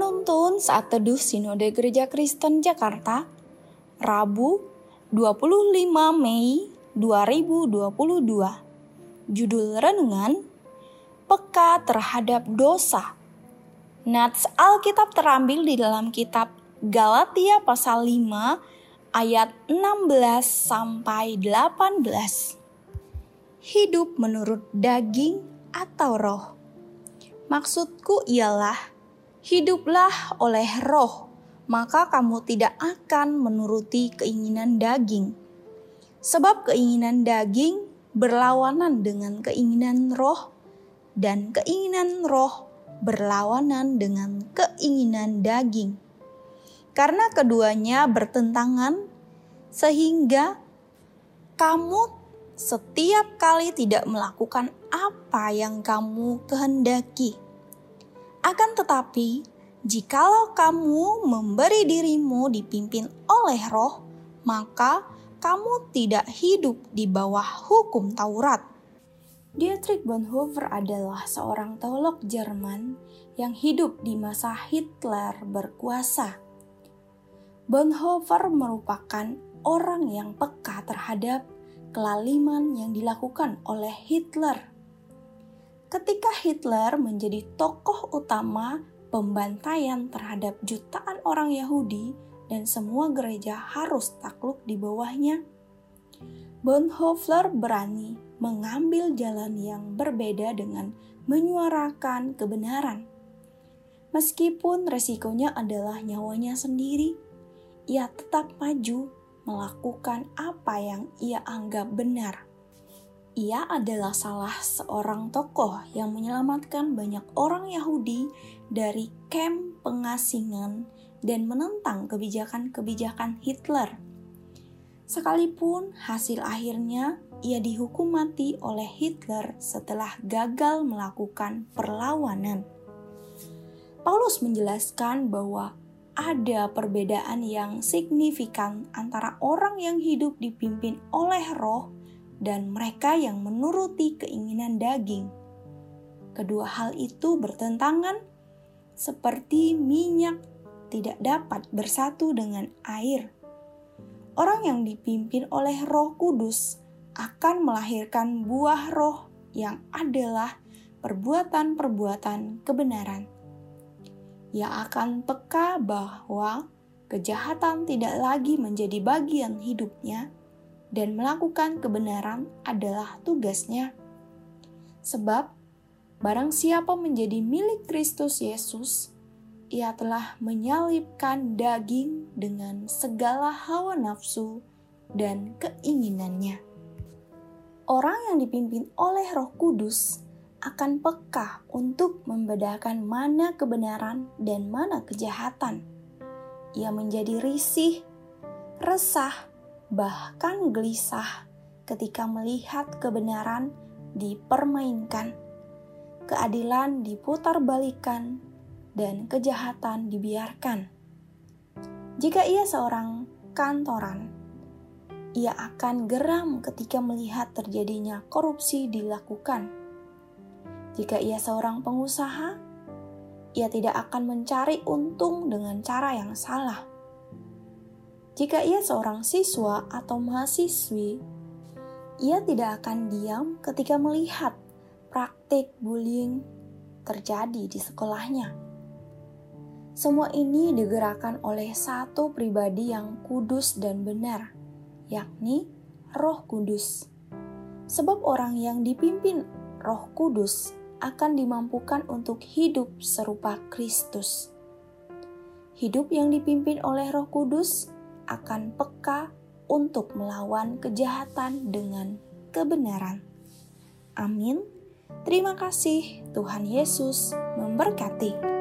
Penuntun saat teduh Sinode Gereja Kristen Jakarta, Rabu 25 Mei 2022. Judul renungan, Peka terhadap dosa. Nats Alkitab terambil di dalam kitab Galatia pasal 5 ayat 16 sampai 18. Hidup menurut daging atau roh. Maksudku ialah Hiduplah oleh roh, maka kamu tidak akan menuruti keinginan daging. Sebab keinginan daging berlawanan dengan keinginan roh, dan keinginan roh berlawanan dengan keinginan daging. Karena keduanya bertentangan, sehingga kamu setiap kali tidak melakukan apa yang kamu kehendaki. Akan tetapi, jikalau kamu memberi dirimu dipimpin oleh roh, maka kamu tidak hidup di bawah hukum Taurat. Dietrich Bonhoeffer adalah seorang teolog Jerman yang hidup di masa Hitler berkuasa. Bonhoeffer merupakan orang yang peka terhadap kelaliman yang dilakukan oleh Hitler ketika Hitler menjadi tokoh utama pembantaian terhadap jutaan orang Yahudi dan semua gereja harus takluk di bawahnya. Bonhoeffer berani mengambil jalan yang berbeda dengan menyuarakan kebenaran. Meskipun resikonya adalah nyawanya sendiri, ia tetap maju melakukan apa yang ia anggap benar. Ia adalah salah seorang tokoh yang menyelamatkan banyak orang Yahudi dari kamp pengasingan dan menentang kebijakan-kebijakan Hitler. Sekalipun hasil akhirnya ia dihukum mati oleh Hitler setelah gagal melakukan perlawanan. Paulus menjelaskan bahwa ada perbedaan yang signifikan antara orang yang hidup dipimpin oleh roh dan mereka yang menuruti keinginan daging. Kedua hal itu bertentangan, seperti minyak tidak dapat bersatu dengan air. Orang yang dipimpin oleh Roh Kudus akan melahirkan buah roh yang adalah perbuatan-perbuatan kebenaran. Ia akan peka bahwa kejahatan tidak lagi menjadi bagian hidupnya dan melakukan kebenaran adalah tugasnya. Sebab, barang siapa menjadi milik Kristus Yesus, ia telah menyalibkan daging dengan segala hawa nafsu dan keinginannya. Orang yang dipimpin oleh Roh Kudus akan peka untuk membedakan mana kebenaran dan mana kejahatan. Ia menjadi risih, resah, bahkan gelisah ketika melihat kebenaran dipermainkan, keadilan diputar-balikan, dan kejahatan dibiarkan. Jika ia seorang kantoran, ia akan geram ketika melihat terjadinya korupsi dilakukan. Jika ia seorang pengusaha, ia tidak akan mencari untung dengan cara yang salah jika ia seorang siswa atau mahasiswi, ia tidak akan diam ketika melihat praktik bullying terjadi di sekolahnya. Semua ini digerakkan oleh satu pribadi yang kudus dan benar, yakni Roh Kudus. Sebab orang yang dipimpin Roh Kudus akan dimampukan untuk hidup serupa Kristus. Hidup yang dipimpin oleh Roh Kudus akan peka untuk melawan kejahatan dengan kebenaran. Amin. Terima kasih, Tuhan Yesus memberkati.